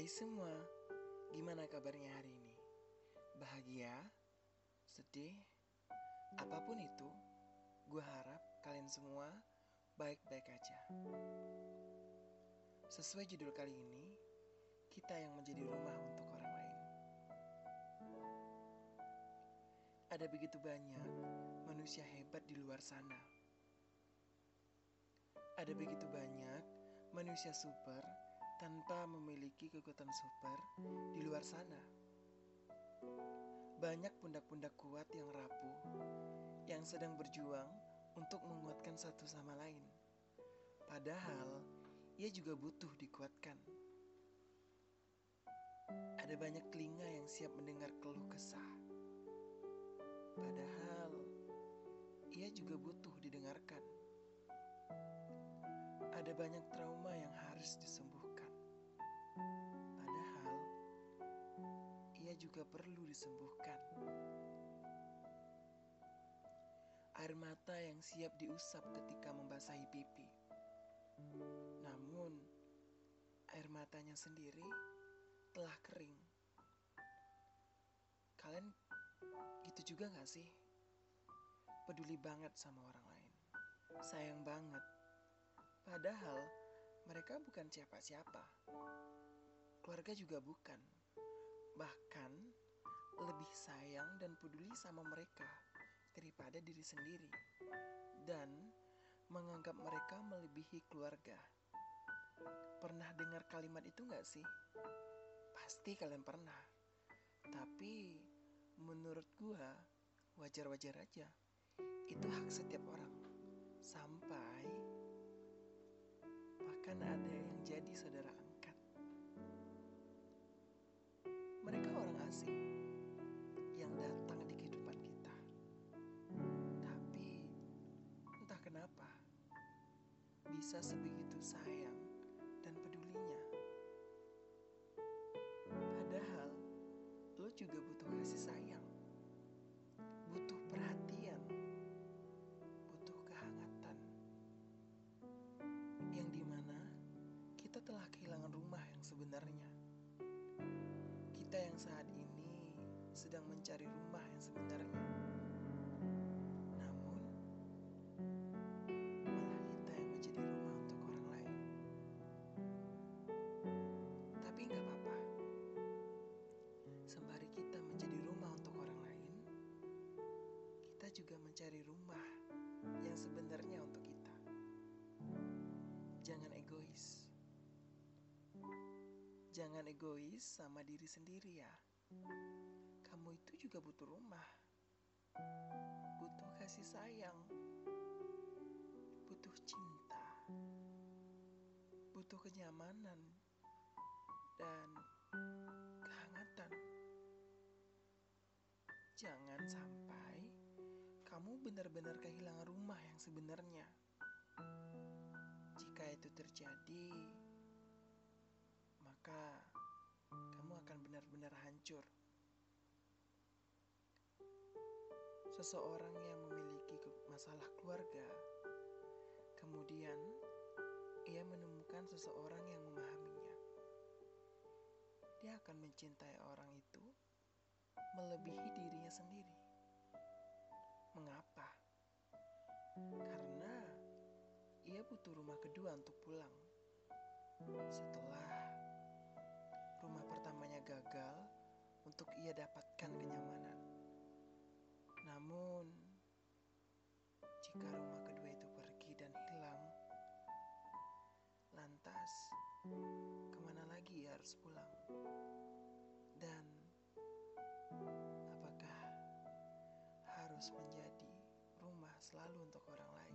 Hai semua, gimana kabarnya hari ini? Bahagia? Sedih? Apa pun itu, gue harap kalian semua baik-baik aja. Sesuai judul kali ini, kita yang menjadi rumah untuk orang lain. Ada begitu banyak manusia hebat di luar sana. Ada begitu banyak manusia super tanpa memiliki kekuatan super di luar sana. Banyak pundak-pundak kuat yang rapuh, yang sedang berjuang untuk menguatkan satu sama lain. Padahal, ia juga butuh dikuatkan. Ada banyak telinga yang siap mendengar keluh kesah. Padahal, ia juga butuh didengarkan. Ada banyak trauma yang harus disembuhkan. Juga perlu disembuhkan. Air mata yang siap diusap ketika membasahi pipi. Namun, air matanya sendiri telah kering. Kalian gitu juga gak sih? Peduli banget sama orang lain. Sayang banget. Padahal mereka bukan siapa-siapa. Keluarga juga bukan. Bahkan lebih sayang dan peduli sama mereka daripada diri sendiri. Dan menganggap mereka melebihi keluarga. Pernah dengar kalimat itu gak sih? Pasti kalian pernah. Tapi menurut gua wajar-wajar aja. Itu hak setiap orang. Sampai bahkan ada yang jadi saudara bisa sebegitu sayang dan pedulinya. Padahal lo juga butuh kasih sayang, butuh perhatian, butuh kehangatan. Yang di mana kita telah kehilangan rumah yang sebenarnya. Kita yang saat ini sedang mencari rumah yang sebenarnya. Mencari rumah yang sebenarnya untuk kita. Jangan egois. Jangan egois sama diri sendiri ya. Kamu itu juga butuh rumah. Butuh kasih sayang. Butuh cinta. Butuh kenyamanan dan kehangatan. Jangan sampai kamu benar-benar kehilangan rumah yang sebenarnya. Jika itu terjadi, maka kamu akan benar-benar hancur. Seseorang yang memiliki masalah keluarga, kemudian ia menemukan seseorang yang memahaminya. Dia akan mencintai orang itu melebihi dirinya sendiri. Mengapa? Karena ia butuh rumah kedua untuk pulang. Setelah rumah pertamanya gagal untuk ia dapatkan kenyamanan. Namun, jika rumah kedua itu pergi dan hilang, lantas ke mana lagi ia harus pulang? Dan apakah harus menjadi selalu untuk orang lain.